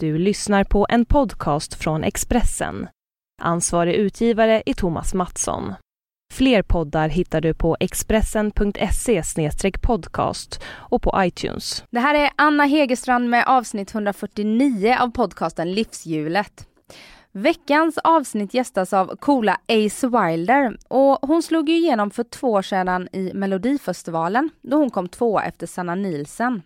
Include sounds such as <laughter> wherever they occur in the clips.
Du lyssnar på en podcast från Expressen. Ansvarig utgivare är Thomas Mattsson. Fler poddar hittar du på expressen.se podcast och på iTunes. Det här är Anna Hegerstrand med avsnitt 149 av podcasten Livshjulet. Veckans avsnitt gästas av coola Ace Wilder och hon slog ju igenom för två år sedan i Melodifestivalen då hon kom tvåa efter Sanna Nielsen.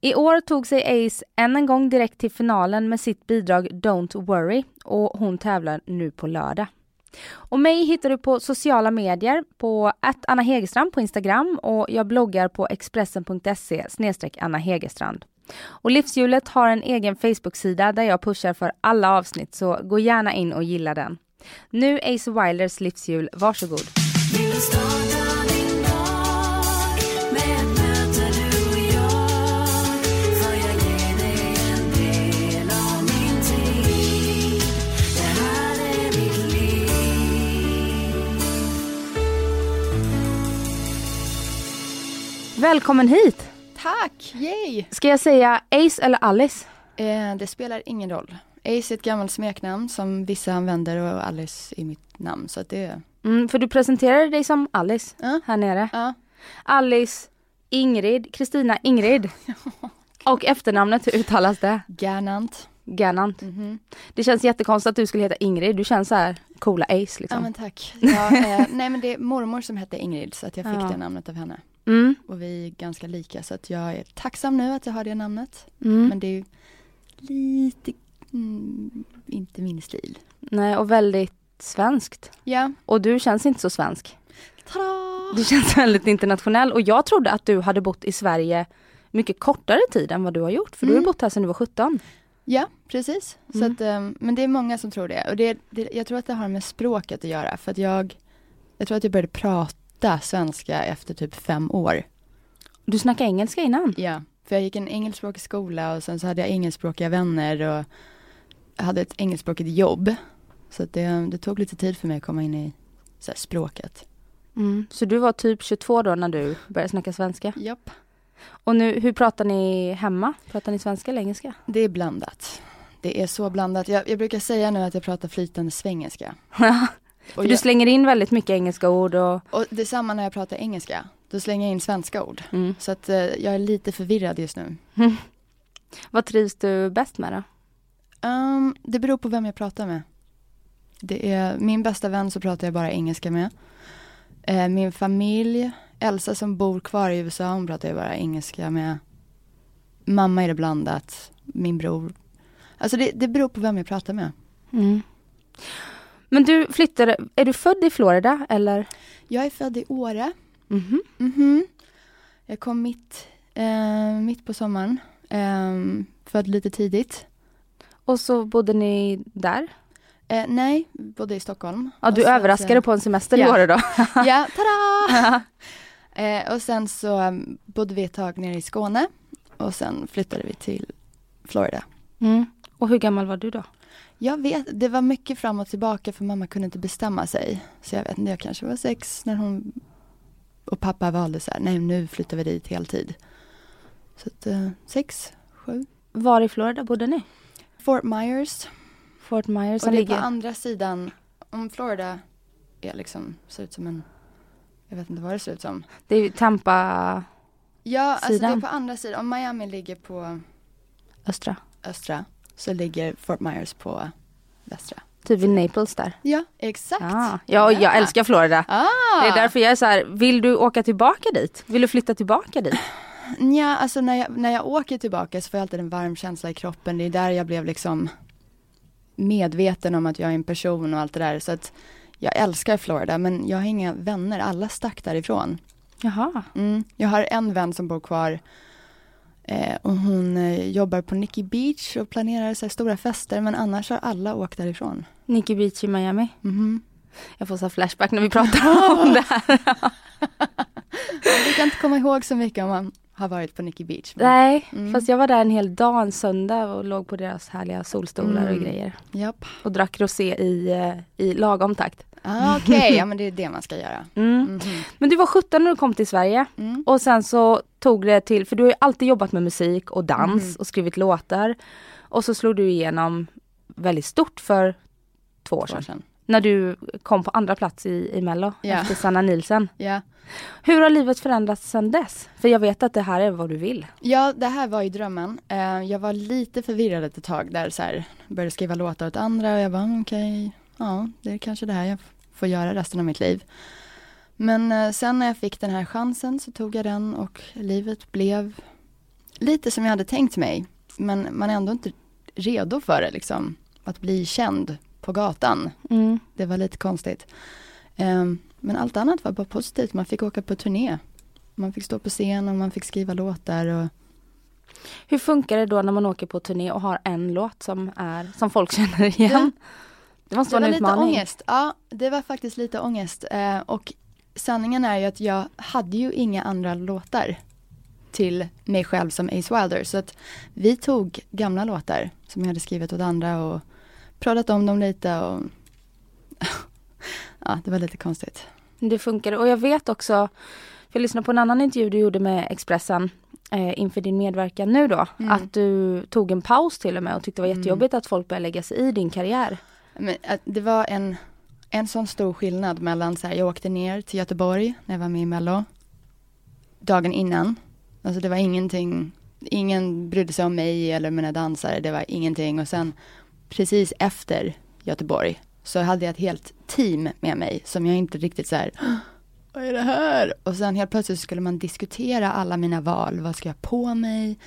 I år tog sig Ace än en gång direkt till finalen med sitt bidrag Don't Worry och hon tävlar nu på lördag. Och mig hittar du på sociala medier på att Anna Hegerstrand på Instagram och jag bloggar på expressen.se Anna Hegerstrand. Och Livshjulet har en egen Facebook-sida där jag pushar för alla avsnitt så gå gärna in och gilla den. Nu Ace Wilders livshjul, varsågod. Välkommen hit! Tack, yay! Ska jag säga Ace eller Alice? Eh, det spelar ingen roll. Ace är ett gammalt smeknamn som vissa använder och Alice är mitt namn så att det Mm, för du presenterade dig som Alice Ja. här nere. Ja. Alice Ingrid, Kristina Ingrid. <laughs> Och efternamnet, hur uttalas det? Gernant. Gannant. Mhm. Det känns jättekonstigt att du skulle heta Ingrid. Du känns så här coola Ace Ja liksom. men tack. Ja, eh, nej men det är mormor som hette Ingrid så att jag fick Ja. det namnet av henne. Mm, Och vi är ganska lika så att jag är tacksam nu att jag har det namnet. mm. Men det är lite, mm, inte min stil. Nej, och väldigt svenskt. Ja. Och du känns inte så svensk. Tada! Du känns väldigt internationell och jag trodde att du hade bott i Sverige mycket kortare tid än vad du har gjort. För du har Mm. bott här sedan du var 17. Ja, precis. Så Mm. att, eh, men det är många som tror det. Och det, det. Jag tror att det har med språket att göra. För att jag, jag tror att jag började prata svenska efter typ fem år. Du snackade engelska innan. Ja, för jag gick en engelskspråkig skola och sen så hade jag engelskspråkiga vänner och hade ett engelskspråkigt jobb. Så det, det tog lite tid för mig att komma in i så språket. Mm. Så du var typ 22 då när du började snacka svenska. Japp. Och nu, hur pratar ni hemma? Pratar ni svenska eller engelska? Det är blandat. Det är så blandat. Jag, jag brukar säga nu att jag pratar flytande svengelska. <laughs> För Och, du jag, slänger in väldigt mycket engelska ord och... och detsamma när jag pratar engelska. Då slänger jag in svenska ord. Mm. Så att eh, jag är lite förvirrad just nu. <laughs> Vad trivs du bäst med då? Um, det beror på vem jag pratar med. Det är min bästa vän så pratar jag bara engelska med. Eh, min familj, Elsa som bor kvar i USA, hon pratar jag bara engelska med. Mamma är det blandat, min bror. Alltså det, det beror på vem jag pratar med. Mm. Men du flyttade, är du född i Florida eller? Jag är född i Åre. Mhm. Mhm. Jag kom mitt, eh, mitt på sommaren. Eh, född lite tidigt. Och så bodde ni där? Eh, nej, bodde i Stockholm. Ja, du sen överraskade så- på en semester i Ja. Åre då? <laughs> Ja, tada! <laughs> eh, och sen så um, bodde vi ett tag nere i Skåne och sen flyttade vi till Florida. Mm. Och hur gammal var du då? Jag vet, det var mycket fram och tillbaka för mamma kunde inte bestämma sig. Så jag vet inte, jag kanske var sex när hon och pappa valde så här, nej nu flyttar vi dit heltid. Så att, eh, sex, sju. Var i Florida bodde ni? Fort Myers. Fort Myers Och det är ligger... på andra sidan, om Florida är liksom, ser ut som en, jag vet inte vad det ser ut som. Det är Tampa Ja, alltså det är Sidan. på andra sidan. Om Miami ligger på östra. östra så ligger Fort Myers på västra. Typ vid Naples där. Ja, exakt. Ja, ja och jag älskar Florida. Ah. Det är därför jag är så här, vill du åka tillbaka dit? Vill du flytta tillbaka dit? Ja, alltså när jag, när jag åker tillbaka så får jag alltid en varm känsla i kroppen. Det är där jag blev liksom medveten om att jag är en person och allt det där. Så att jag älskar Florida men jag har inga vänner. Alla stack därifrån. Jaha. Mm. Jag har en vän som bor kvar eh, och hon eh, jobbar på Nicky Beach och planerar så stora fester men annars har alla åkt därifrån. Nicky Beach i Miami. Mhm. Jag får så flashback när vi pratar <laughs> om det här. Jag kan inte komma ihåg så mycket om man har varit på Nicky Beach. men- Nej, Mm. fast jag var där en hel dag en söndag och låg på deras härliga solstolar och Mm. grejer. Japp. Och drack rosé i, eh, i lagom takt. Ah, Okej, ja men det är det man ska göra. Mm. Mhm. Men du var 17 när du kom till Sverige Mm. och sen så tog det till, för du har ju alltid jobbat med musik och dans Mhm. och skrivit låtar. Och så slog du igenom väldigt stort för två år Två år sedan. sedan. När du kom på andra plats i, i Mello Ja. efter Sanna Nilsen. Ja. Hur har livet förändrats sedan dess? För jag vet att det här är vad du vill. ja, det här var ju drömmen. Eh, jag var lite förvirrad ett tag där så här, började skriva låtar åt andra och jag bara mm, okej, ja det är kanske det här jag får göra resten av mitt liv. Men eh, sen när jag fick den här chansen så tog jag den och livet blev lite som jag hade tänkt mig. Men man är ändå inte redo för det liksom. Att bli känd på gatan. Mm. Det var lite konstigt. Ehm, men allt annat var bara positivt. Man fick åka på turné. Man fick stå på scen och man fick skriva låtar. Och... Hur funkar det då när man åker på turné och har en låt som, är, som folk <laughs> känner igen? Det måste Det vara var en lite utmaning. ångest. Ja, det var faktiskt lite ångest. Eh, och sanningen är ju att jag hade ju inga andra låtar till mig själv som Ace Wilder. Så att vi tog gamla låtar som jag hade skrivit åt andra och pratat om dem lite och <laughs> ja, det var lite konstigt. Det funkar och jag vet också, för jag lyssnade på en annan intervju du gjorde med Expressen eh, inför din medverkan nu då, Mm. att du tog en paus till och med och tyckte det var Mm. jättejobbigt att folk började lägga sig i din karriär. Men att det var en, en sån stor skillnad mellan så här, jag åkte ner till Göteborg när jag var med i Mello. Dagen innan. Alltså det var ingenting, ingen brydde sig om mig eller mina dansare, det var ingenting. Och sen precis efter Göteborg så hade jag ett helt team med mig som jag inte riktigt så här, vad är det här? Och sen helt plötsligt skulle man diskutera alla mina val. Vad ska jag ha på mig?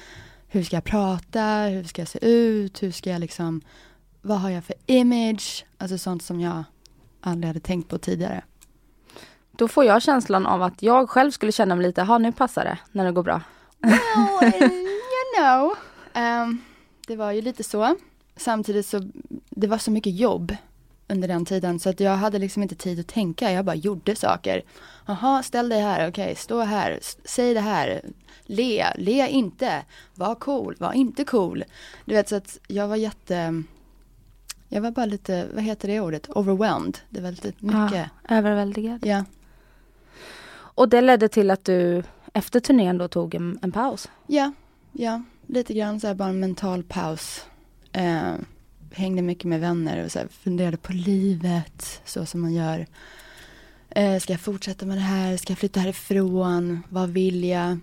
Hur ska jag prata? Hur ska jag se ut? Hur ska jag liksom vad har jag för image? Alltså sånt som jag aldrig hade tänkt på tidigare. Då får jag känslan av att jag själv skulle känna mig lite, ha nu passar det när det går bra. Well, <laughs> you know. Ehm, det var ju lite så. Samtidigt så, det var så mycket jobb under den tiden så att jag hade liksom inte tid att tänka. Jag bara gjorde saker. Jaha, ställ dig här, okej, stå här, säg det här, le, le inte, var cool, var inte cool. Du vet så att jag var jätte, jag var bara lite, vad heter det ordet, overwhelmed. Det var lite mycket. Ah, överväldigad. Ja. Och det ledde till att du efter turnén då tog en, en paus. Ja, ja, lite grann så här bara en mental paus. Eh, hängde mycket med vänner och så funderade på livet så som man gör. Eh, ska jag fortsätta med det här? Ska jag flytta härifrån? Vad vill jag?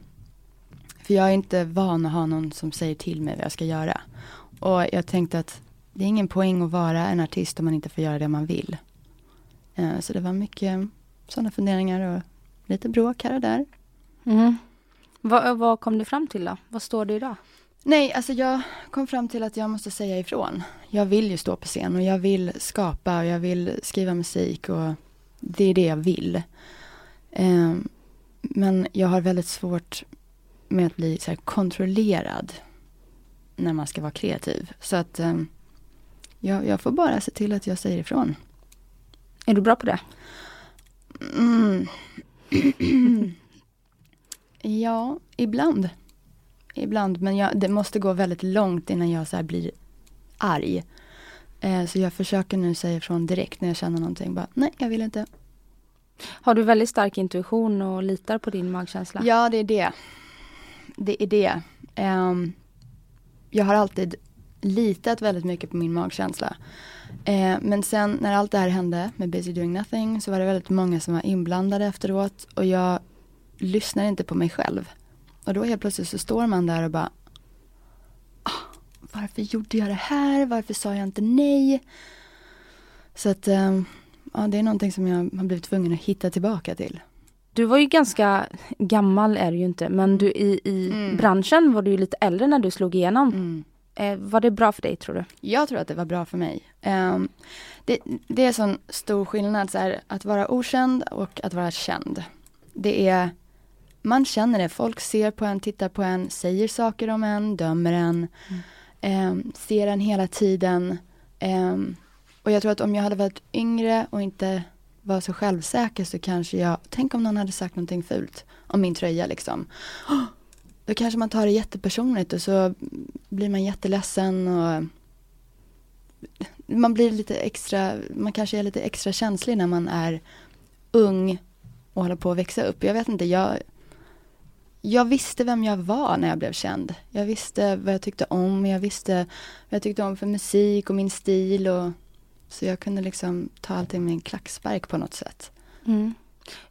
För jag är inte van att ha någon som säger till mig vad jag ska göra. Och jag tänkte att det är ingen poäng att vara en artist om man inte får göra det man vill. Eh, så det var mycket sådana funderingar och lite bråk här och där. Mm. Vad, vad kom du fram till då? Vad står det idag? Nej, alltså jag kom fram till att jag måste säga ifrån. Jag vill ju stå på scen och jag vill skapa och jag vill skriva musik och det är det jag vill. Ehm, men jag har väldigt svårt med att bli kontrollerad när man ska vara kreativ. Så att ehm, jag, jag får bara se till att jag säger ifrån. Är du bra på det? Mm. <clears throat> ja, ibland. Ibland, men jag, det måste gå väldigt långt innan jag så blir arg. Eh, så jag försöker nu säga ifrån direkt när jag känner någonting. Bara, nej, jag vill inte. Har du väldigt stark intuition och litar på din magkänsla? Ja, det är det. Det är det. Ehm, jag har alltid litat väldigt mycket på min magkänsla. Eh, men sen när allt det här hände med Busy Doing Nothing så var det väldigt många som var inblandade efteråt och jag lyssnar inte på mig själv. Och då helt plötsligt så står man där och bara ah, Varför gjorde jag det här? Varför sa jag inte nej? Så att ehm, ja, det är någonting som jag har blivit tvungen att hitta tillbaka till. Du var ju ganska gammal är du ju inte men du i, i Mm. branschen var du ju lite äldre när du slog igenom. Mm. Eh, var det bra för dig tror du? Jag tror att det var bra för mig. Ehm, det, det är sån stor skillnad så här, att vara okänd och att vara känd. Det är, man känner det, folk ser på en, tittar på en, säger saker om en, dömer en, ehm, ser en hela tiden. Ehm, och jag tror att om jag hade varit yngre och inte var så självsäker så kanske jag, tänk om någon hade sagt någonting fult om min tröja liksom. Då kanske man tar det jättepersonligt och så blir man jätteledsen och man blir lite extra, man kanske är lite extra känslig när man är ung och håller på att växa upp. Jag vet inte, jag, jag visste vem jag var när jag blev känd. Jag visste vad jag tyckte om, jag visste vad jag tyckte om för musik och min stil. Och, så jag kunde liksom ta allting med en klackspark på något sätt. Mm.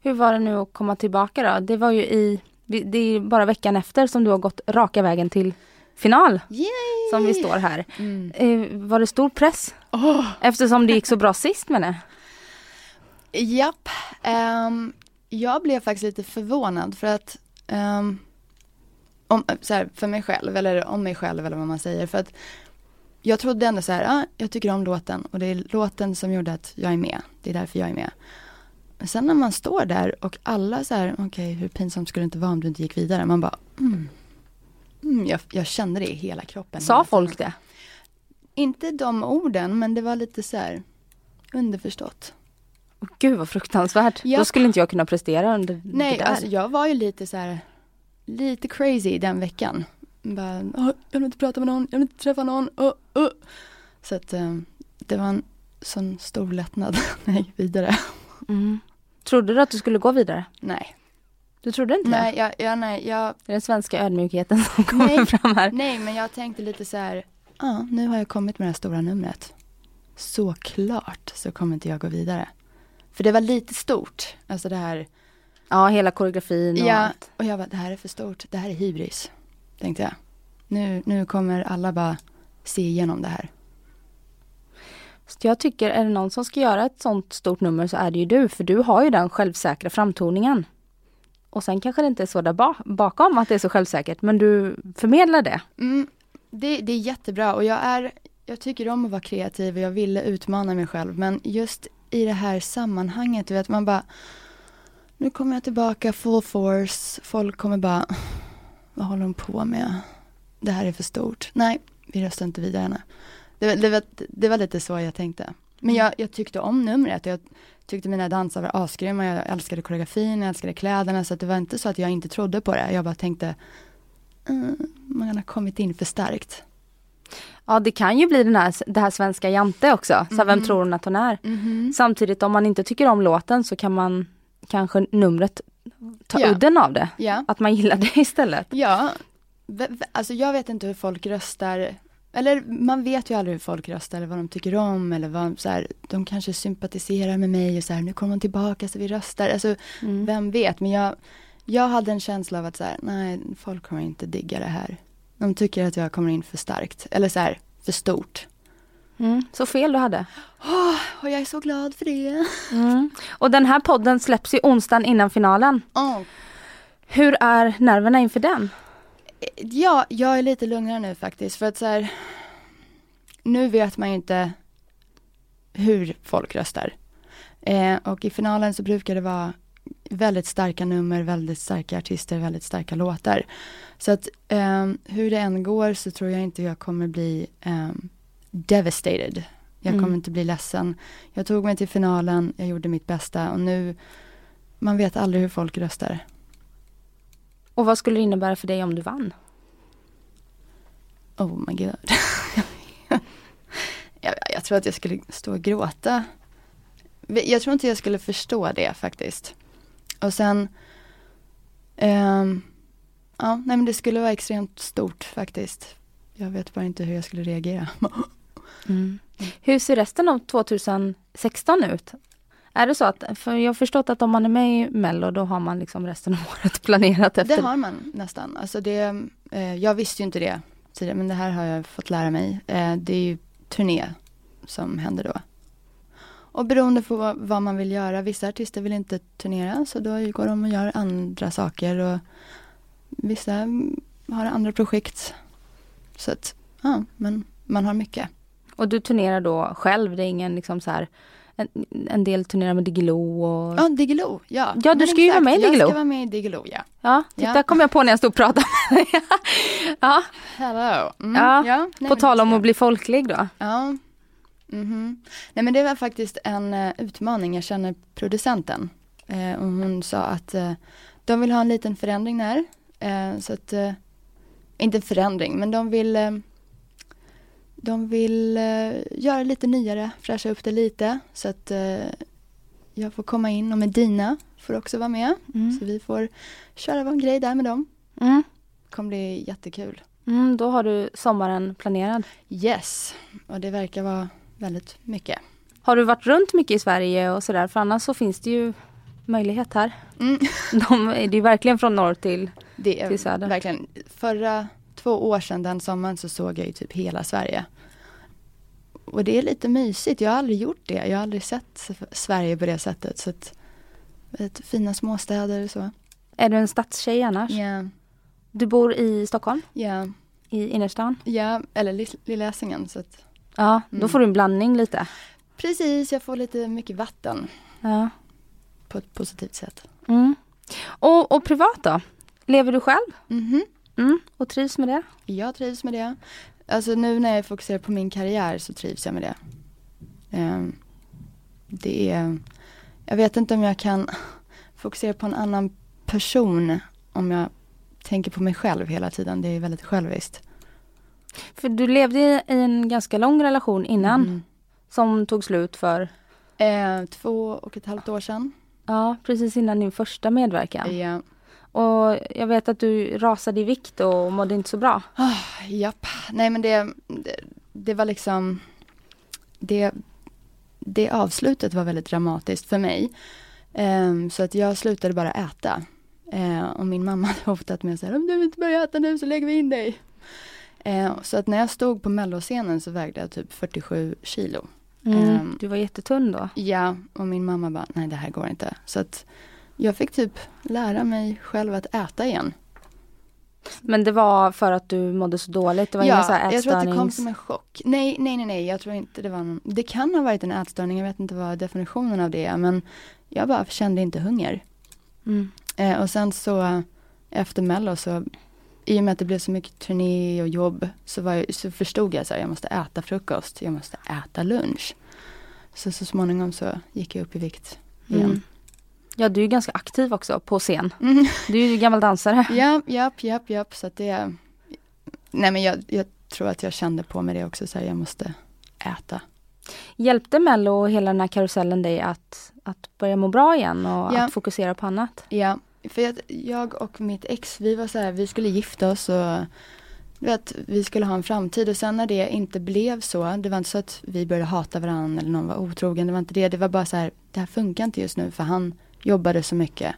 Hur var det nu att komma tillbaka då? Det var ju i, det är bara veckan efter som du har gått raka vägen till final. Yay! Som vi står här. Mm. Eh, var det stor press? Oh. Eftersom det gick så bra sist med det. Japp. Um, jag blev faktiskt lite förvånad för att um, om, så här, för mig själv, eller om mig själv eller vad man säger. För att jag trodde ändå så här, ah, jag tycker om låten och det är låten som gjorde att jag är med. Det är därför jag är med. Men sen när man står där och alla så här, okej okay, hur pinsamt skulle det inte vara om du inte gick vidare. Man bara, mm. Mm, jag, jag, kände det i hela kroppen. Sa folk det? Inte de orden, men det var lite så här underförstått. Oh, Gud vad fruktansvärt. Ja. Då skulle inte jag kunna prestera under Nej, det där. alltså jag var ju lite så här, lite crazy den veckan. Bara, oh, jag vill inte prata med någon, jag vill inte träffa någon. Oh, oh. Så att um, det var en sån stor lättnad <laughs> när jag gick vidare. Mm. Trodde du att du skulle gå vidare? Nej. Du trodde inte nej, det? Jag, jag, nej, jag... Det är den svenska ödmjukheten som kommer nej, fram här. Nej, men jag tänkte lite så här, ja, ah, nu har jag kommit med det här stora numret. Såklart så kommer inte jag gå vidare. För det var lite stort, alltså det här. Ja, hela koreografin och ja, allt. och jag bara, det här är för stort, det här är hybris. Tänkte jag. Nu, nu kommer alla bara se igenom det här. Så jag tycker, är det någon som ska göra ett sånt stort nummer så är det ju du, för du har ju den självsäkra framtoningen. Och sen kanske det inte är så där ba bakom att det är så självsäkert, men du förmedlar det. Mm, det, det är jättebra och jag är, jag tycker om att vara kreativ och jag ville utmana mig själv, men just i det här sammanhanget, du vet man bara nu kommer jag tillbaka full force, folk kommer bara vad håller de på med? Det här är för stort. Nej, vi röstar inte vidare nu. Det, det, var, det var lite så jag tänkte. Men jag, jag tyckte om numret. Jag tyckte mina dansar var asgrymma. Jag älskade koreografin, jag älskade kläderna. Så det var inte så att jag inte trodde på det. Jag bara tänkte, mm, man har kommit in för starkt. Ja det kan ju bli den här, det här svenska Jante också. Så mm. vem mhm. tror hon att hon är? Mm. Samtidigt om man inte tycker om låten så kan man kanske numret ta ja. udden av det. Ja. Att man gillar <laughs> det istället. Ja, alltså jag vet inte hur folk röstar eller man vet ju aldrig hur folk röstar eller vad de tycker om eller vad så här, de kanske sympatiserar med mig och så här, nu kommer hon tillbaka så vi röstar. Alltså, mm. vem vet, men jag, jag hade en känsla av att så här, nej, folk kommer inte digga det här. De tycker att jag kommer in för starkt, eller så här, för stort. Mm, så fel du hade. Oh, och jag är så glad för det. Mm. Och den här podden släpps ju onsdagen innan finalen. Oh. Hur är nerverna inför den? Ja, jag är lite lugnare nu faktiskt för att så här, nu vet man ju inte hur folk röstar. Eh, och i finalen så brukar det vara väldigt starka nummer, väldigt starka artister, väldigt starka låtar. Så att eh, hur det än går så tror jag inte jag kommer bli eh, devastated. Jag kommer mm. inte bli ledsen. Jag tog mig till finalen, jag gjorde mitt bästa och nu, man vet aldrig hur folk röstar. Och vad skulle det innebära för dig om du vann? Oh my god. <laughs> jag, jag, tror att jag skulle stå och gråta. Jag tror inte jag skulle förstå det faktiskt. Och sen, um, ja, nej men det skulle vara extremt stort faktiskt. Jag vet bara inte hur jag skulle reagera. <laughs> mm. Hur ser resten av 2016 ut? Är det så att, för jag har förstått att om man är med i Mello då har man liksom resten av <laughs> året planerat efter? Det har man nästan. Alltså det, eh, jag visste ju inte det tidigare men det här har jag fått lära mig. Eh, det är ju turné som händer då. Och beroende på vad, vad, man vill göra, vissa artister vill inte turnera så då går de och gör andra saker och vissa har andra projekt. Så att, ja, men man har mycket. Och du turnerar då själv, det är ingen liksom så här en, en del turnerar med Diggiloo och... Ja, Diggiloo, ja. Ja, du ska ju vara med i Diggiloo. Jag ska vara med i Diggiloo, ja. Ja, titta ja. kom jag på när jag stod och pratade med dig. <laughs> ja. Hello. Mm, ja, ja. Nej, på tal om att bli folklig då. Ja. Mm -hmm. Nej men det var faktiskt en uh, utmaning, jag känner producenten. Uh, och hon sa att uh, de vill ha en liten förändring där. så att, inte förändring, men de vill de vill eh, göra lite nyare, fräscha upp det lite så att eh, jag får komma in och Medina får också vara med. Mm. Så vi får köra vår grej där med dem. Mm. Det kommer bli jättekul. Mm, då har du sommaren planerad. Yes, och det verkar vara väldigt mycket. Har du varit runt mycket i Sverige och sådär? För annars så finns det ju möjlighet här. Mm. <laughs> De, det är verkligen från norr till... Det är Till söder. verkligen, förra två år sedan den sommaren så såg jag ju typ hela Sverige. Och det är lite mysigt, jag har aldrig gjort det. Jag har aldrig sett Sverige på det sättet. Så att, vet, fina småstäder och så. Är du en stadstjej annars? Ja, Du bor i Stockholm? ja, I innerstan? ja, eller Lill- Lilla Essingen. Så att, Ja, då Mm. får du en blandning lite. precis, jag får lite mycket vatten Ja. på ett positivt sätt. Mm. Och, och privat då? Lever du själv? Mhm. Mm. Och trivs med det? Jag trivs med det. Alltså nu när jag fokuserar på min karriär så trivs jag med det. Ehm, det är, jag vet inte om jag kan <laughs> fokusera på en annan person om jag tänker på mig själv hela tiden. Det är väldigt själviskt. För du levde i en ganska lång relation innan Mm. som tog slut för, Eh, två och ett halvt år sedan. ja precis innan din första medverkan. Ja. Och jag vet att du rasade i vikt och mådde inte så bra. Ah, japp. Nej men det, det, det var liksom det, det avslutet var väldigt dramatiskt för mig. Ehm, så att jag slutade bara äta. Eh, och min mamma <laughs> hade hotat med att säga om du inte börjar äta nu så lägger vi in dig. Eh, så att när jag stod på melloscenen så vägde jag typ 47 kilo. Mm. Ehm. Du var jättetunn då. Ja, och min mamma bara, nej det här går inte. Så att jag fick typ lära mig själv att äta igen. Men det var för att du mådde så dåligt? Det var så här jag tror att det kom som en chock. Nej, nej, nej, nej, jag tror inte det var någon, det kan ha varit en ätstörning, jag vet inte vad definitionen av det är, men jag bara kände inte hunger. Mm. Eh, och sen så efter mello så, i och med att det blev så mycket turné och jobb, så, var jag, så förstod jag så här, jag måste äta frukost, jag måste äta lunch. Så så småningom så gick jag upp i vikt igen. Mm. Ja, du är ganska aktiv också på scen. Mm. Du är ju gammal dansare. <laughs> Japp, japp, japp, japp, så att det, nej men jag, jag tror att jag kände på mig det också, så här, jag måste äta. Hjälpte Mello och hela den här karusellen dig att, att börja må bra igen och Ja. att fokusera på annat? Ja, för jag, jag och mitt ex, vi var så här, vi skulle gifta oss och du vet, vi skulle ha en framtid och sen när det inte blev så, det var inte så att vi började hata varandra eller någon var otrogen, det var inte det, det var bara så här, det här funkar inte just nu för han jobbade så mycket.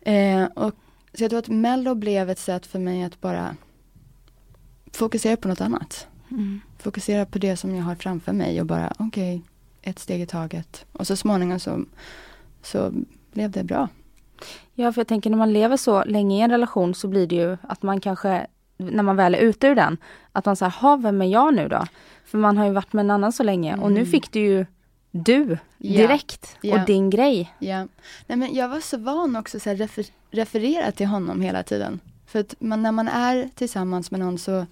Eh, och, så jag tror att mello blev ett sätt för mig att bara fokusera på något annat. Mm. Fokusera på det som jag har framför mig och bara okej, ett steg i taget. Och så småningom så, så blev det bra. Ja, för jag tänker när man lever så länge i en relation så blir det ju att man kanske, när man väl är ute ur den, att man säger, ha vem är jag nu då? För man har ju varit med en annan så länge och nu Mm. fick du ju du direkt Ja. och din grej. Ja. Nej, men jag var så van också att refer referera till honom hela tiden. För att man, när man är tillsammans med någon så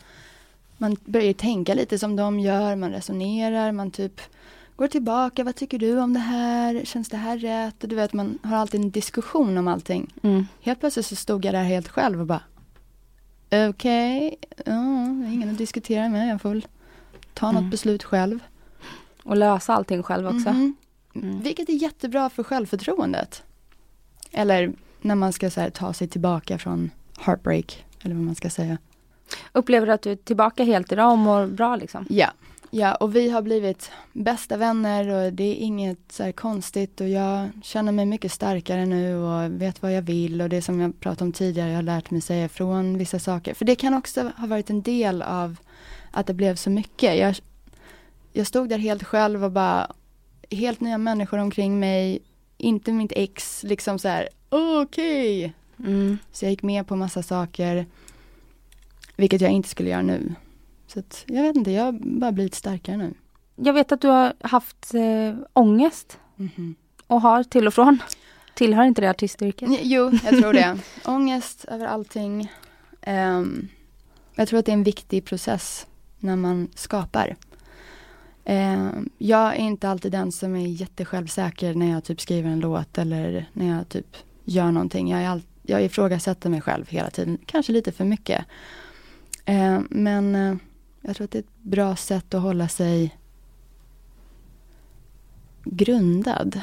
man börjar tänka lite som de gör, man resonerar, man typ går tillbaka, vad tycker du om det här, känns det här rätt? Och du vet, man har alltid en diskussion om allting. Mm. Helt plötsligt så stod jag där helt själv och bara Okej, det är ingen att diskutera med, jag får väl ta något Mm. beslut själv. Och lösa allting själv också. Mhm. Mm. Vilket är jättebra för självförtroendet. Eller när man ska här, ta sig tillbaka från heartbreak, eller vad man ska säga. Upplever du att du är tillbaka helt idag och mår bra liksom? Ja, ja och vi har blivit bästa vänner och det är inget så konstigt och jag känner mig mycket starkare nu och vet vad jag vill och det som jag pratade om tidigare, jag har lärt mig säga ifrån vissa saker. För det kan också ha varit en del av att det blev så mycket. Jag, jag stod där helt själv och bara, helt nya människor omkring mig, inte mitt ex, liksom så här, okej. Mm. Så jag gick med på massa saker, vilket jag inte skulle göra nu. Så att, jag vet inte, jag har bara blivit starkare nu. Jag vet att du har haft eh, ångest och har till och från. Tillhör inte det artistyrket? Jo, jag tror det. <laughs> Ångest över allting. Ehm, jag tror att det är en viktig process när man skapar. Eh, jag är inte alltid den som är jättesjälvsäker när jag typ skriver en låt eller när jag typ gör någonting. Jag, är all, jag ifrågasätter mig själv hela tiden, kanske lite för mycket. Eh, men eh, jag tror att det är ett bra sätt att hålla sig grundad.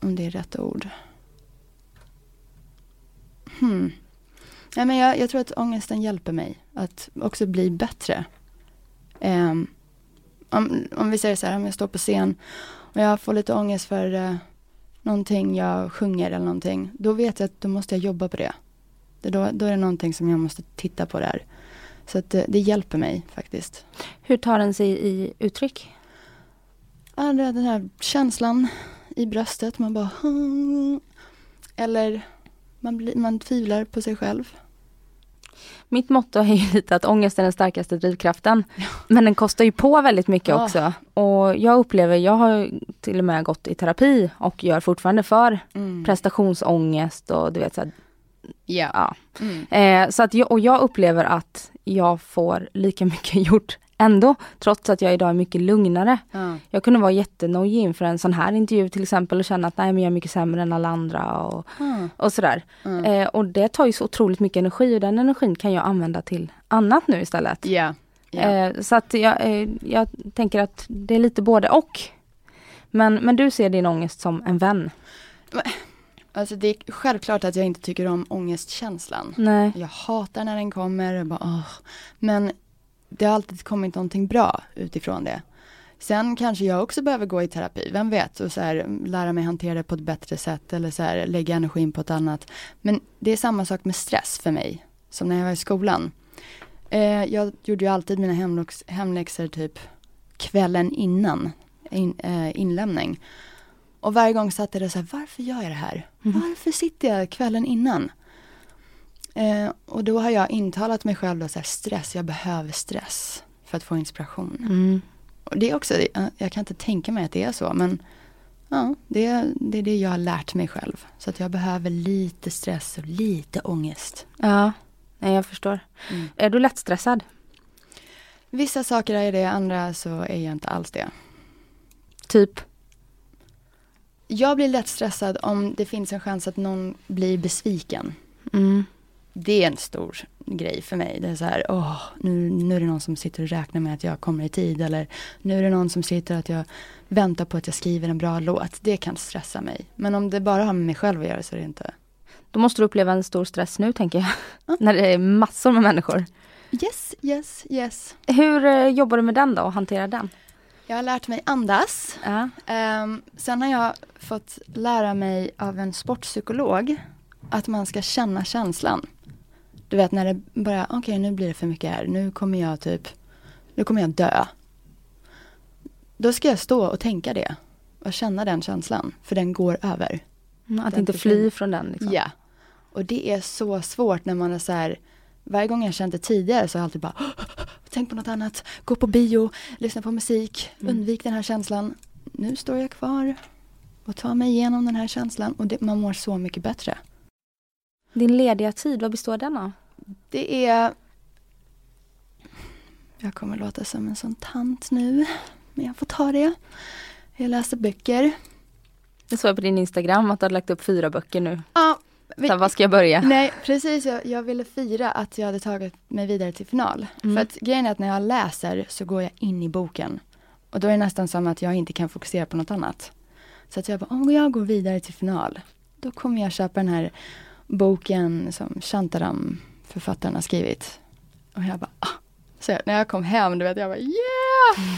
Om det är rätt ord. Hmm. Ja, men jag, jag tror att ångesten hjälper mig att också bli bättre. Um, om, om vi säger så här, om jag står på scen och jag får lite ångest för uh, någonting jag sjunger eller någonting. Då vet jag att då måste jag jobba på det. det då, då är det någonting som jag måste titta på där. Så att det, det hjälper mig faktiskt. Hur tar den sig i uttryck? Ja, den här känslan i bröstet. Man bara... Eller man, blir, man tvivlar på sig själv. Mitt motto är ju lite att ångest är den starkaste drivkraften. Ja. Men den kostar ju på väldigt mycket ja. också. Och jag upplever, jag har till och med gått i terapi och gör fortfarande för mm. prestationsångest och du vet så här, Ja. ja. Mm. Eh, så att jag, och jag upplever att jag får lika <laughs> mycket gjort ändå, trots att jag idag är mycket lugnare. Ja. Jag kunde vara jättenojig inför en sån här intervju till exempel och känna att nej men jag är mycket sämre än alla andra och, ja. och sådär. Mm. Eh, och det tar ju så otroligt mycket energi och den energin kan jag använda till annat nu istället. Yeah. Yeah. Eh, så att jag, eh, jag tänker att det är lite både och. Men, men du ser din ångest som en vän. Alltså det är självklart att jag inte tycker om ångestkänslan. Nej. Jag hatar när den kommer. Bara. Men det har alltid kommit någonting bra utifrån det. Sen kanske jag också behöver gå i terapi, vem vet, och så här, lära mig hantera det på ett bättre sätt eller så här, lägga energin på ett annat. Men det är samma sak med stress för mig, som när jag var i skolan. Eh, jag gjorde ju alltid mina hemläx hemläxor typ kvällen innan in, eh, inlämning. Och varje gång satt jag där så här, varför gör jag det här? Mm. Varför sitter jag kvällen innan? Eh, och då har jag intalat mig själv då så här, stress, jag behöver stress för att få inspiration. Mm. Och det är också, jag kan inte tänka mig att det är så, men ja, det, det är det jag har lärt mig själv. Så att jag behöver lite stress och lite ångest. Ja, nej, jag förstår. Mm. Är du lättstressad? Vissa saker är det, andra så är jag inte alls det. Typ? Jag blir lätt stressad om det finns en chans att någon blir besviken. Mm. Det är en stor grej för mig. Det är så här, åh, nu, nu är det någon som sitter och räknar med att jag kommer i tid. Eller nu är det någon som sitter att jag väntar på att jag skriver en bra låt. Det kan stressa mig. Men om det bara har med mig själv att göra så är det inte. Då måste du uppleva en stor stress nu tänker jag. Mm. <laughs> När det är massor med människor. Yes, yes, yes. Hur eh, jobbar du med den då och hanterar den? Jag har lärt mig andas. Ja. Um, sen har jag fått lära mig av en sportpsykolog att man ska känna känslan. Du vet när det bara, okej okay, nu blir det för mycket här, nu kommer jag typ, nu kommer jag dö. Då ska jag stå och tänka det och känna den känslan, för den går över. Mm, att den inte fly från den. Liksom. Ja. Och det är så svårt när man är så här, varje gång jag känt det tidigare så har jag alltid bara, <gasps> tänk på något annat, gå på bio, lyssna på musik, mm. undvik den här känslan. Nu står jag kvar och tar mig igenom den här känslan och det, man mår så mycket bättre. Din lediga tid, vad består den av? Det är... Jag kommer låta som en sån tant nu, men jag får ta det. Jag läser böcker. Jag såg på din Instagram att du har lagt upp fyra böcker nu. Ja. Vi, Så, vad ska jag börja? Nej, precis. Jag, jag, ville fira att jag hade tagit mig vidare till final. Mm. För att grejen är att när jag läser så går jag in i boken. Och då är det nästan som att jag inte kan fokusera på något annat. Så att jag bara, om jag går vidare till final, då kommer jag köpa den här boken som Shantaram, författaren, har skrivit. Och jag bara, ah. Så när jag kom hem, du vet, jag bara yeah! Mm.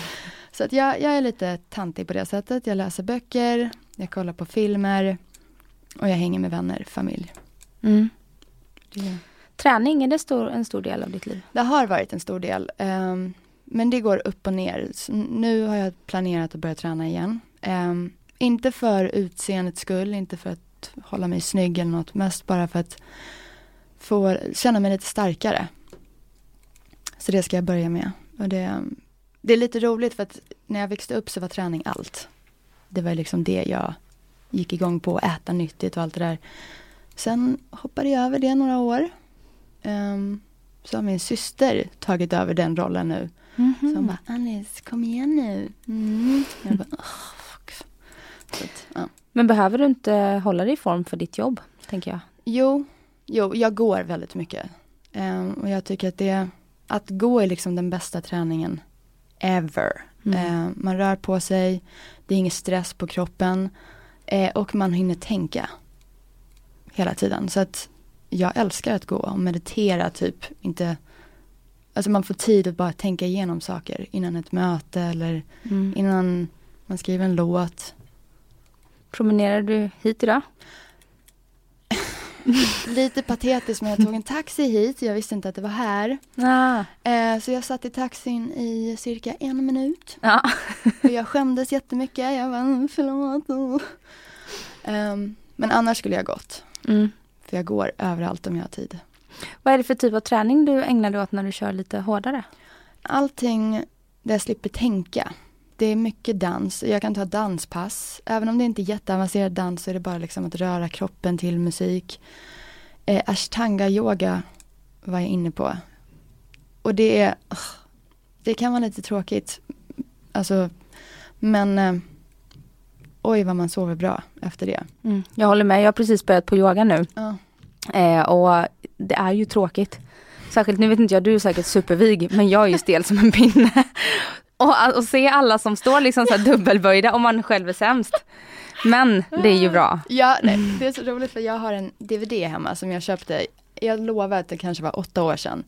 Så att jag, jag är lite tantig på det sättet. Jag läser böcker, jag kollar på filmer och jag hänger med vänner, familj. Mm. Yeah. Träning, är det stor, en stor del av ditt liv? Det har varit en stor del. Um, men det går upp och ner. Så nu har jag planerat att börja träna igen. Um, inte för utseendets skull, inte för att hålla mig snygg eller något. Mest bara för att få känna mig lite starkare. Så det ska jag börja med. Och det, det är lite roligt för att när jag växte upp så var träning allt. Det var liksom det jag gick igång på, äta nyttigt och allt det där. Sen hoppade jag över det några år. Um, så har min syster tagit över den rollen nu. Mm -hmm. Så hon bara, Alice kom igen nu. Mm. Jag bara, oh. Att, ja. Men behöver du inte hålla dig i form för ditt jobb, tänker jag? Jo, jo jag går väldigt mycket. Um, och jag tycker att det, att gå är liksom den bästa träningen ever. Mm. Uh, man rör på sig, det är ingen stress på kroppen uh, och man hinner tänka hela tiden. Så att jag älskar att gå och meditera typ, inte Alltså man får tid att bara tänka igenom saker innan ett möte eller Mm. innan man skriver en låt. Promenerar du hit idag? Lite patetiskt men jag tog en taxi hit, jag visste inte att det var här. Ah. Eh, så jag satt i taxin i cirka en minut. Ja. Och jag skämdes jättemycket, jag var förlåt. Um, men annars skulle jag gått. Mm. För jag går överallt om jag har tid. Vad är det för typ av träning du ägnar dig åt när du kör lite hårdare? Allting där jag slipper tänka. Det är mycket dans. Jag kan ta danspass. Även om det inte är jätteavancerad dans så är det bara liksom att röra kroppen till musik. Eh, ashtanga yoga var jag inne på. Och det är, det kan vara lite tråkigt. Alltså, men eh, oj vad man sover bra efter det. Mm. Jag håller med, jag har precis börjat på yoga nu. Ja. Eh, och det är ju tråkigt. Särskilt, nu vet inte jag, du är säkert supervig, men jag är ju stel som en pinne. Och, och se alla som står liksom så dubbelböjda och man själv är sämst. Men det är ju bra. Ja, nej, det är så roligt för jag har en DVD hemma som jag köpte, jag lovar att det kanske var åtta år sedan.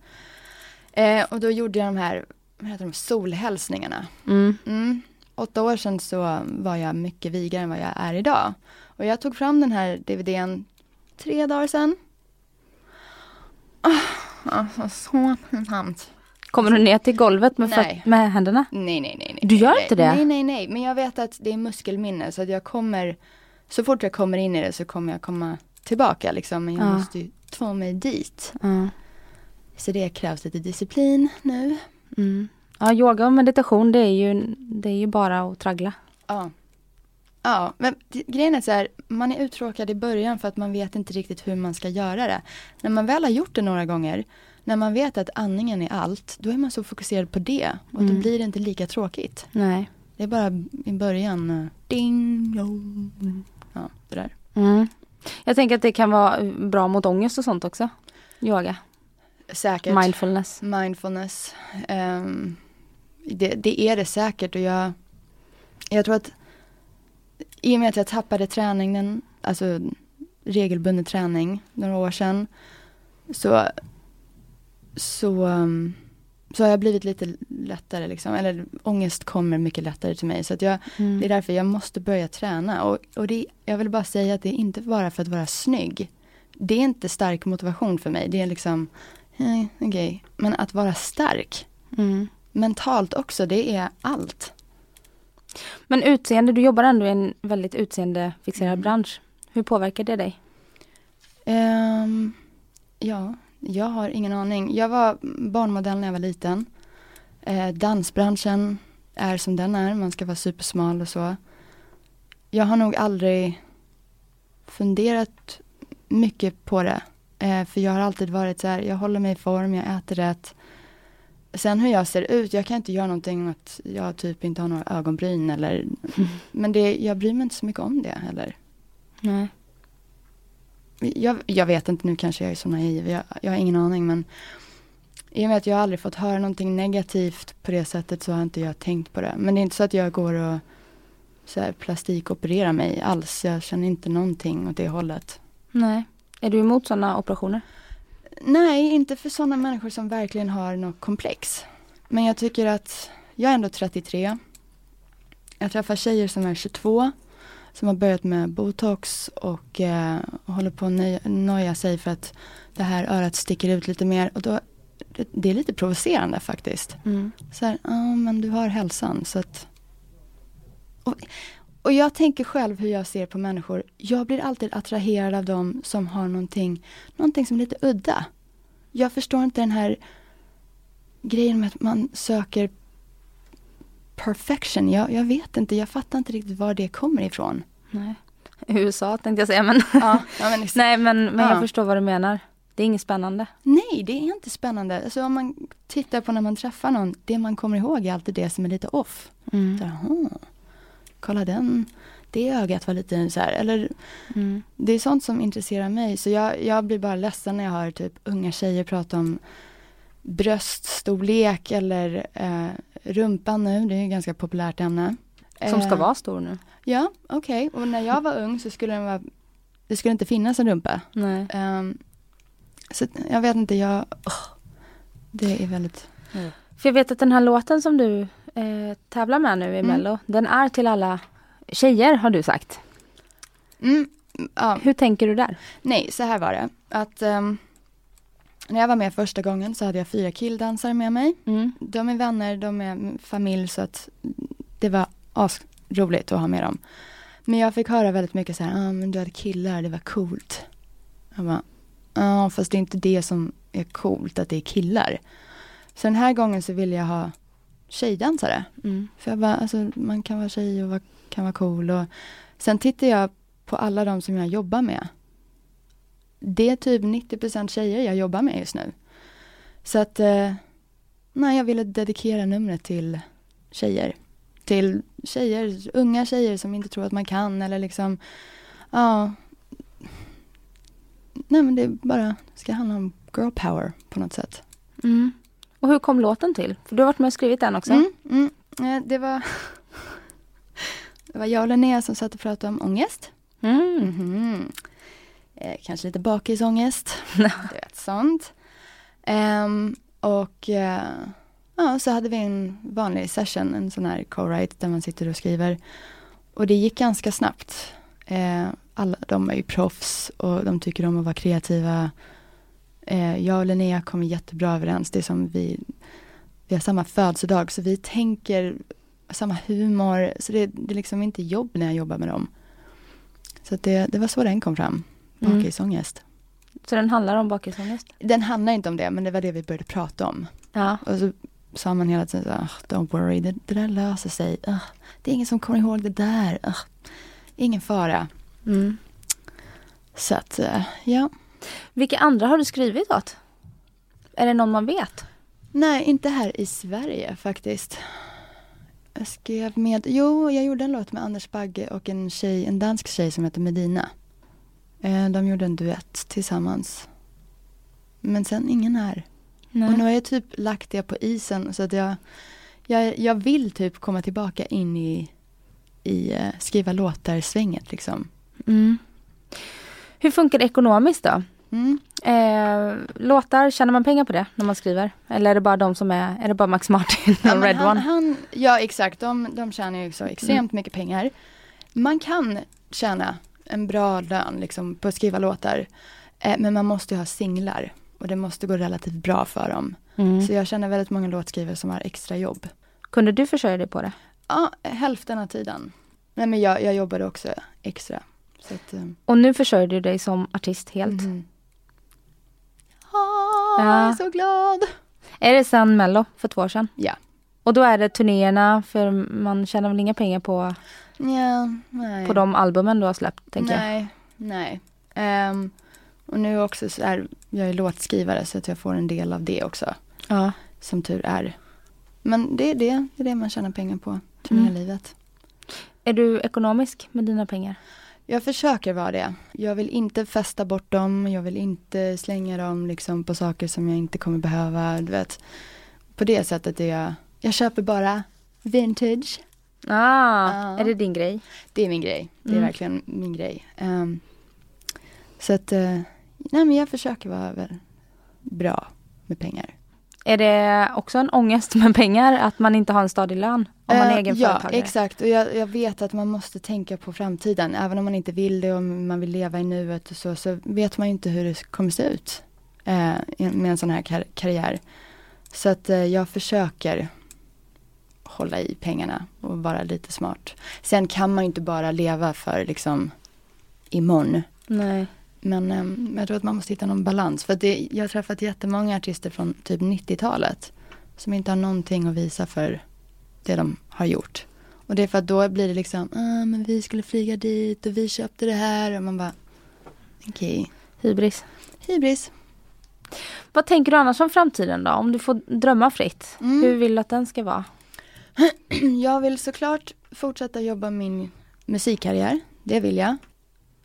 Eh, och då gjorde jag de här, vad heter de, solhälsningarna. Mm. Mm. Åtta år sedan så var jag mycket vigare än vad jag är idag. Och jag tog fram den här DVDn tre dagar sedan. Oh, alltså så pinsamt. Kommer du ner till golvet med, Nej. med händerna? Nej, nej, nej, nej. Du gör nej, inte det? Nej, nej, nej. Men jag vet att det är muskelminne så att jag kommer, så fort jag kommer in i det så kommer jag komma tillbaka liksom. Men jag Ja. måste ju få mig dit. Ja. Så det krävs lite disciplin nu. Mm. Ja, yoga och meditation det är ju, det är ju bara att traggla. Ja. Ja, men grejen är så här, man är uttråkad i början för att man vet inte riktigt hur man ska göra det. När man väl har gjort det några gånger, när man vet att andningen är allt, då är man så fokuserad på det. Och då Mm. blir det inte lika tråkigt. Nej. Det är bara i början, eh, ding. Ja, det där. Mm. Jag tänker att det kan vara bra mot ångest och sånt också. Yoga, Säkert. mindfulness. Mindfulness. Ehm, det, det är det säkert och jag, jag tror att i och med att jag tappade träningen, alltså regelbunden träning några år sedan, så, så, um, så har jag blivit lite lättare liksom, eller ångest kommer mycket lättare till mig. Så att jag, Mm. det är därför jag måste börja träna. Och, och det, jag vill bara säga att det är inte bara för att vara snygg. Det är inte stark motivation för mig. Det är liksom, eh, okej. Men att vara stark, Mm. mentalt också, det är allt. Men utseende, du jobbar ändå i en väldigt utseendefixerad Mm. bransch. Hur påverkar det dig? Ehm, ja, jag har ingen aning. Jag var barnmodell när jag var liten. Eh, dansbranschen är som den är, man ska vara supersmal och så. Jag har nog aldrig funderat mycket på det. Eh, för jag har alltid varit så här, jag håller mig i form, jag äter rätt. Sen hur jag ser ut, jag kan inte göra någonting att jag typ inte har några ögonbryn eller <laughs> Men det, jag bryr mig inte så mycket om det heller. Nej. Jag, jag vet inte, nu kanske jag är så naiv, jag, jag har ingen aning men i och med att jag aldrig fått höra någonting negativt på det sättet så har inte jag tänkt på det. Men det är inte så att jag går och så här, plastikopererar mig alls. Jag känner inte någonting åt det hållet. Nej. Är du emot sådana operationer? Nej, inte för sådana människor som verkligen har något komplex. Men jag tycker att, jag är ändå 33. Jag träffar tjejer som är 22. Som har börjat med botox och eh, håller på att nöja, sig för att det här örat sticker ut lite mer. Och då, det, är lite provocerande faktiskt. Mm. Så här, ja men du har hälsan så att... Och, och jag tänker själv hur jag ser på människor. Jag blir alltid attraherad av dem som har någonting, någonting som är lite udda. Jag förstår inte den här grejen med att man söker perfection. Jag, jag vet inte, jag fattar inte riktigt var det kommer ifrån. Nej. USA tänkte jag säga men <laughs> Ja, ja, men liksom- Nej men, men Ja. jag förstår vad du menar. Det är inget spännande. Nej, det är inte spännande. Alltså om man tittar på när man träffar någon, det man kommer ihåg är alltid det som är lite off. Mm. Jaha, kolla den, det ögat var lite så här, eller Mm. det är sånt som intresserar mig. Så jag, jag blir bara ledsen när jag hör typ unga tjejer prata om bröststorlek eller eh, rumpan nu, det är ett ganska populärt ämne. Som ska Eh, vara stor nu. Ja, okej. Och när jag var ung så skulle den vara, det skulle inte finnas en rumpa. Nej. Ehm, Så jag vet inte, jag, åh, det är väldigt, För jag vet att den här låten som du eh, tävlar med nu i Mm. Mello, den är till alla tjejer har du sagt. mm, ja, Hur tänker du där? nej så här var det, att ehm, när jag var med första gången så hade jag fyra killdansare med mig. Mm. De är vänner, de är familj så att det var asroligt att ha med dem. Men jag fick höra väldigt mycket så här, ah, men du hade killar, det var coolt. Jag bara, ja fast det är inte det som är coolt, att det är killar. Så den här gången så ville jag ha tjejdansare. Mm. För jag bara, alltså man kan vara tjej och kan vara cool och sen tittar jag på alla de som jag jobbar med. Det är typ 90% tjejer jag jobbar med just nu. Så att, eh, nej jag ville dedikera numret till tjejer. Till tjejer, unga tjejer som inte tror att man kan eller liksom, ja. Nej men det bara, ska handla om girl power på något sätt. Mm. Och hur kom låten till? För du har varit med och skrivit den också. Mm, mm. Eh, Det var <laughs> Det var jag och Linnea som satt och pratade om ångest. Mm. Mhm. Eh, kanske lite bakisångest. <laughs> du vet sånt. Ehm, och eh, ja, så hade vi en vanlig session, en sån här co-write där man sitter och skriver. Och det gick ganska snabbt. Eh, alla de är ju proffs och de tycker om att vara kreativa. Eh, jag och Linnea kommer jättebra överens. Det är som vi, vi har samma födelsedag så vi tänker samma humor. Så det, det är liksom inte jobb när jag jobbar med dem. Så det, det var så den kom fram, Mm. bakisångest. Så den handlar om bakisångest? Den handlar inte om det men det var det vi började prata om. Ja. Och så sa man hela tiden så här, "Ah, don't worry, det, det där löser sig. Ah, det är ingen som kommer ihåg det där. Ah, ingen fara. Mm. Så att, eh, ja. Vilka andra har du skrivit åt? Är det någon man vet? Nej, inte här i Sverige faktiskt. Jag skrev med, jo, jag gjorde en låt med Anders Bagge och en tjej, en dansk tjej som heter Medina. Eh, de gjorde en duett tillsammans. Men sen ingen här. Och nu har jag typ lagt det på isen så att jag, jag, jag vill typ komma tillbaka in i, i eh, skriva låtar-svänget liksom. Mm. Hur funkar det ekonomiskt då? Mm. Eh, låtar, tjänar man pengar på det när man skriver? Eller är det bara de som är, är det bara Max Martin och Ja, Red han, One? Han, ja exakt, de, de tjänar ju så extremt mycket pengar. Man kan tjäna en bra lön liksom, på att skriva låtar. Eh, men man måste ju ha singlar. Och det måste gå relativt bra för dem. Mm. Så jag känner väldigt många låtskrivare som har extra jobb. Kunde du försörja dig på det? Ja, hälften av tiden. Nej men jag, jag jobbade också extra. Att, eh, Och nu försörjer du dig som artist helt. Mhm. Ah, Jag är Ja. så glad. Är det sen Mello för två år sedan? Ja. Och då är det turnéerna, för man tjänar väl inga pengar på, Ja, nej. på de albumen du har släppt, tänker jag. nej, nej. Ehm, och nu också så är jag är låtskrivare så att jag får en del av det också. Ja. Som tur är. Men det är det, det är det man tjänar pengar på. Mm. Turnélivet. Är du ekonomisk med dina pengar? Jag försöker vara det. Jag vill inte festa bort dem. Jag vill inte slänga dem liksom på saker som jag inte kommer behöva. Du vet. På det sättet är jag. Jag köper bara vintage. Ah, Ja. är det din grej? Det är min grej. Det är Mm. verkligen min grej. Ehm, så att, eh, nej men jag försöker vara väl bra med pengar. Är det också en ångest med pengar, att man inte har en stadig lön? Om man är Eh, egen Ja, företagare? exakt. Och jag, jag vet att man måste tänka på framtiden. Även om man inte vill det och man vill leva i nuet och så, så vet man inte hur det kommer se ut eh, med en sån här kar- karriär. Så att eh, jag försöker hålla i pengarna och vara lite smart. Sen kan man ju inte bara leva för liksom imorgon. Nej. Men ehm, jag tror att man måste hitta någon balans. För det, jag har träffat jättemånga artister från typ 90-talet. Som inte har någonting att visa för det de har gjort. Och det är för att då blir det liksom, ah, men vi skulle flyga dit och vi köpte det här. Och man bara, okej, Hybris. hybris. Vad tänker du annars om framtiden då? Om du får drömma fritt. Mm. Hur vill du att den ska vara? <clears throat> Jag vill såklart fortsätta jobba min musikkarriär. Det vill jag.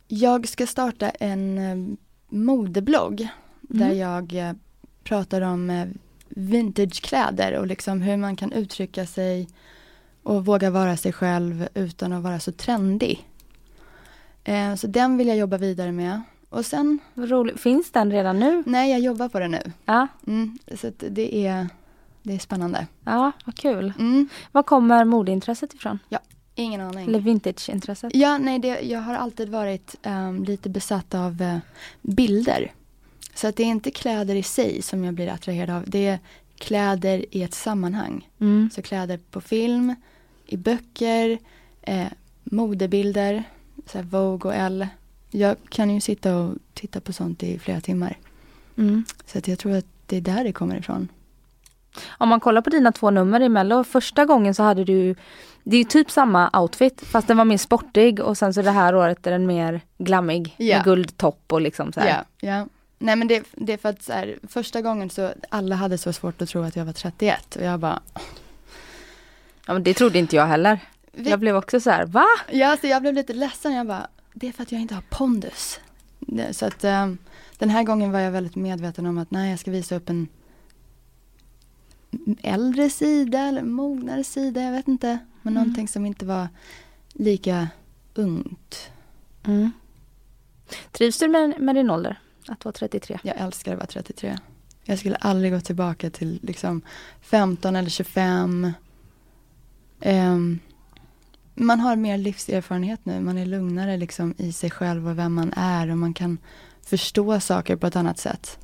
Jag ska starta en eh, modeblogg. Där Mm. jag eh, pratar om eh, vintagekläder och liksom hur man kan uttrycka sig och våga vara sig själv utan att vara så trendig. Så den vill jag jobba vidare med. Och sen, Vad roligt. Finns den redan nu? nej jag jobbar på det nu. Ja, Mm, så det är, det är spännande. ja vad kul. Mm, Var kommer modeintresset ifrån? ingen aning. Eller vintageintresset? Ja, nej, det, jag har alltid varit ehm, lite besatt av eh, bilder. Så att det är inte kläder i sig som jag blir attraherad av. Det är kläder i ett sammanhang. Mm. Så kläder på film, i böcker, eh, modebilder, så Vogue och Elle. Jag kan ju sitta och titta på sånt i flera timmar. Mm. Så att jag tror att det är där det kommer ifrån. Om man kollar på dina två nummer i Mello, första gången så hade du Det är typ samma outfit fast den var mer sportig och sen så det här året är den mer glammig Ja. med guldtopp och liksom så här. Ja, ja. Nej men det, det är för att så här, första gången så alla hade så svårt att tro att jag var 31 och jag bara Ja, men det trodde inte jag heller. Vi- Jag blev också så här, va? Ja, alltså jag blev lite ledsen. Jag bara, det är för att jag inte har pondus. Så att eh, den här gången var jag väldigt medveten om att nej, jag ska visa upp en äldre sida eller mognare sida, jag vet inte. Men Mm. någonting som inte var lika ungt. Mm. Trivs du med, med din ålder? Att vara 33? Jag älskar att vara 33. Jag skulle aldrig gå tillbaka till liksom 15 eller 25. Ehm, man har mer livserfarenhet nu. Man är lugnare liksom i sig själv och vem man är och man kan förstå saker på ett annat sätt.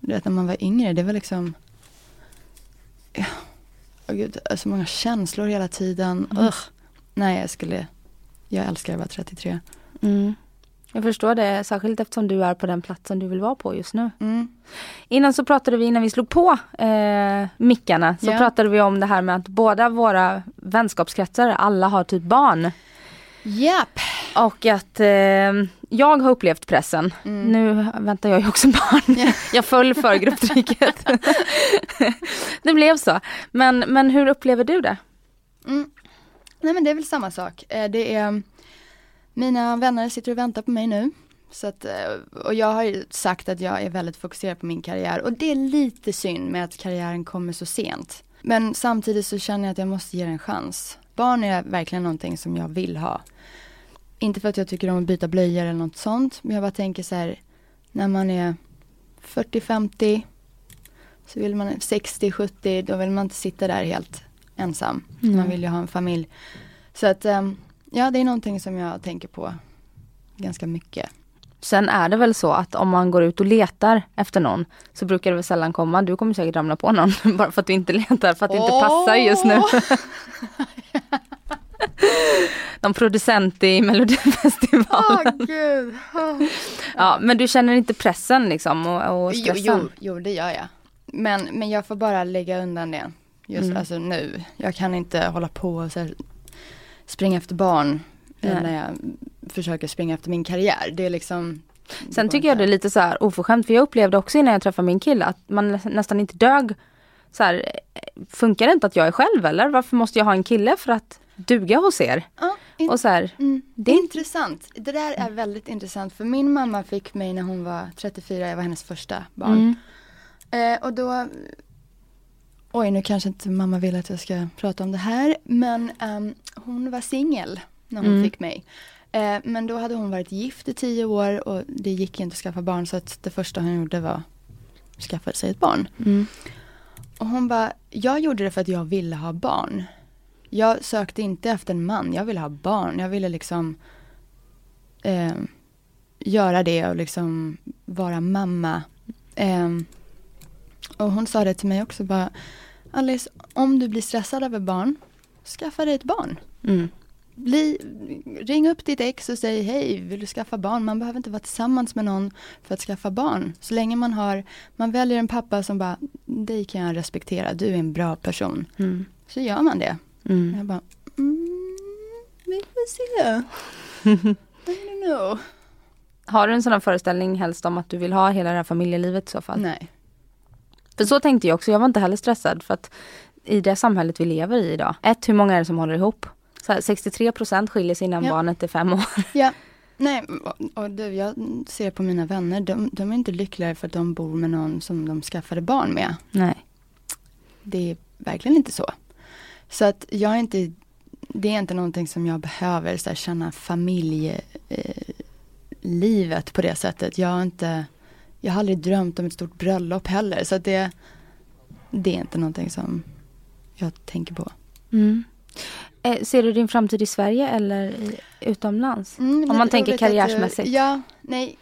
Du vet när man var yngre, det var liksom åh gud, så många känslor hela tiden. Mm. Ugh. Nej, jag skulle, jag älskar att vara 33. Mm. Jag förstår det, särskilt eftersom du är på den platsen du vill vara på just nu. Mm. Innan så pratade vi, innan vi slog på eh, mickarna, så Ja. pratade vi om det här med att båda våra vänskapskretsar, alla har typ barn. Japp! Och att eh, jag har upplevt pressen. Mm. Nu väntar jag ju också barn. Ja. <laughs> Jag föll för grupptrycket. <laughs> det blev så. Men, men hur upplever du det? Mm. Nej men det är väl samma sak. Eh, Det är mina vänner sitter och väntar på mig nu. Så att, eh, och jag har ju sagt att jag är väldigt fokuserad på min karriär och det är lite synd med att karriären kommer så sent. Men samtidigt så känner jag att jag måste ge det en chans. Barn är verkligen någonting som jag vill ha. Inte för att jag tycker om att byta blöjor eller något sånt, men jag bara tänker så här, när man är 40-50, så vill man 60-70, då vill man inte sitta där helt ensam. Mm. Man vill ju ha en familj. Så att, ehm, ja det är någonting som jag tänker på ganska mycket. Sen är det väl så att om man går ut och letar efter någon så brukar det väl sällan komma. Du kommer säkert ramla på någon <laughs> bara för att du inte letar för att det inte passar just nu. <laughs> Någon producent i Melodifestivalen. gud. Ja, men du känner inte pressen liksom och, och Jo, stressen? jo, jo, det gör jag. Men, men jag får bara lägga undan det. Just Mm. alltså nu. Jag kan inte hålla på och här, springa efter barn. Nej. När jag försöker springa efter min karriär. Det är liksom. Sen tycker jag det är lite så här oförskämt för jag upplevde också innan jag träffade min kille att man nä- nästan inte dög. Så här, eh, funkar det inte att jag är själv eller? Varför måste jag ha en kille för att duga hos er? Ja, Och så här, Mm, Det är- intressant. Det där är väldigt intressant för min mamma fick mig när hon var 34, jag var hennes första barn. mm, Eh, och då, oj nu kanske inte mamma vill att jag ska prata om det här, men ehm, hon var singel när hon Mm. fick mig. Eh, men då hade hon varit gift i tio år och det gick inte att skaffa barn så att det första hon gjorde var att skaffa sig ett barn. mm, Och hon bara, jag gjorde det för att jag ville ha barn. Jag sökte inte efter en man, jag ville ha barn. Jag ville liksom eh, göra det och liksom vara mamma. Eh, och hon sa det till mig också bara, Alice, om du blir stressad över barn, skaffa dig ett barn. mm. Bli, ring upp ditt ex och säg hej, vill du skaffa barn? Man behöver inte vara tillsammans med någon för att skaffa barn. Så länge man har, man väljer en pappa som bara, dig kan jag respektera, du är en bra person. Mm. Så gör man det. Mm. Jag bara, mm, vi får se. <laughs> I don't know. Har du en sån här föreställning helst om att du vill ha hela det här familjelivet i så fall? Nej. För så tänkte jag också, jag var inte heller stressad för att i det samhället vi lever i idag, ett, hur många är det som håller ihop? Så här, 63 procent skiljer sig innan Ja. barnet är fem år. <laughs> Ja. Nej, och, och du, jag ser på mina vänner, de, de är inte lyckligare för att de bor med någon som de skaffade barn med. Nej. Det är verkligen inte så. Så att jag är inte, det är inte någonting som jag behöver så här, känna familj, eh, på det sättet. Jag har inte, jag har aldrig drömt om ett stort bröllop heller. Så att det, det är inte någonting som jag tänker på. Mm. Eh, ser du din framtid i Sverige eller i, utomlands? Mm, Om man tänker du, ja, nej.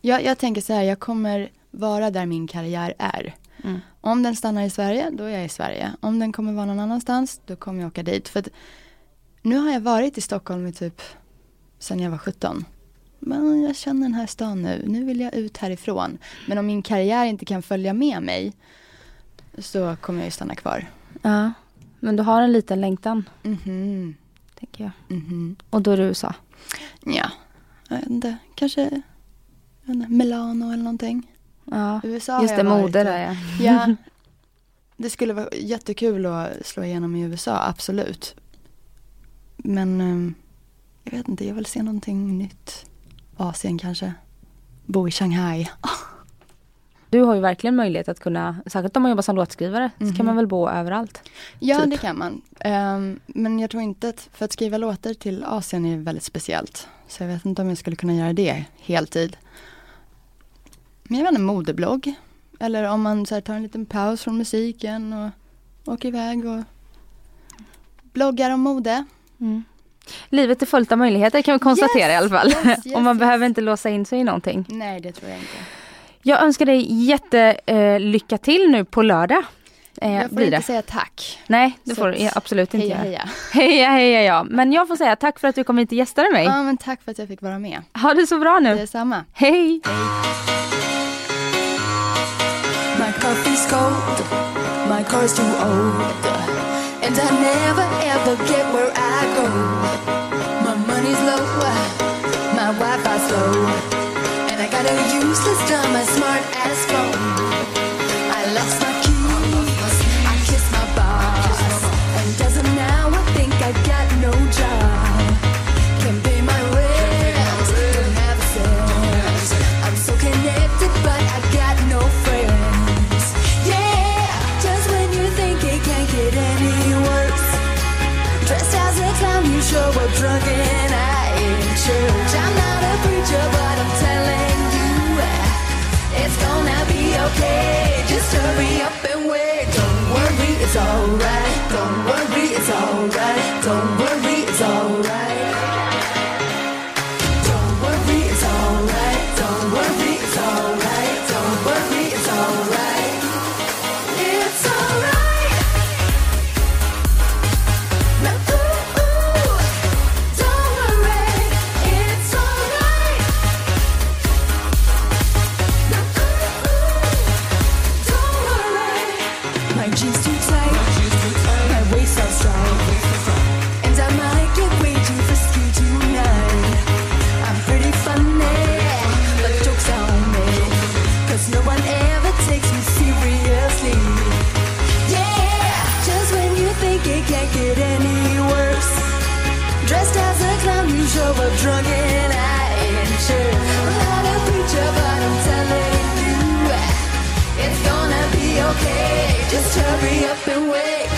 Jag, jag tänker så här, jag kommer vara där min karriär är. Mm. Om den stannar i Sverige, då är jag i Sverige. Om den kommer vara någon annanstans, då kommer jag åka dit. För att nu har jag varit i Stockholm i typ sen jag var 17. Men jag känner den här stan nu, nu vill jag ut härifrån. Men om min karriär inte kan följa med mig så kommer jag ju stanna kvar. Ja. Men du har en liten längtan, Mhm, tänker jag. mhm. Och då är det USA. Ja, jag vet inte, kanske jag vet inte, Milano eller någonting. Ja. USA Just det, mode där ja. Ja, <laughs> det skulle vara jättekul att slå igenom i USA, absolut. Men ehm, jag vet inte, jag vill se någonting nytt. Asien kanske. Bo i Shanghai. <laughs> Du har ju verkligen möjlighet att kunna, särskilt om man jobbar som låtskrivare, så Mhm. kan man väl bo överallt. Ja, Typ. det kan man. Ehm, men jag tror inte att, för att skriva låtar till Asien är väldigt speciellt. Så jag vet inte om jag skulle kunna göra det heltid. Men jag vet inte, modeblogg. Eller om man så här, tar en liten paus från musiken och åker iväg och bloggar om mode. Mm. Livet är fullt av möjligheter kan vi konstatera Yes, i alla fall. yes, yes, <laughs> och man behöver inte låsa in sig i någonting. Nej, det tror jag inte. Jag önskar dig jätte eh, till nu på lördag. Eh, jag får blir inte det. säga tack. Nej, det Så får du absolut inte Heja, göra. heja. <laughs> Heja, heja, ja. Men jag får säga tack för att du kom hit och gästade mig. Ja, men tack för att jag fick vara med. Ha det så bra nu. Detsamma. Hej! My coffee's cold, my car's too old, and I never ever get where I go. My money's low, my Wi-Fi's slow, and I got a useless dumb and smart ass phone. It's alright. Just hurry up and wait.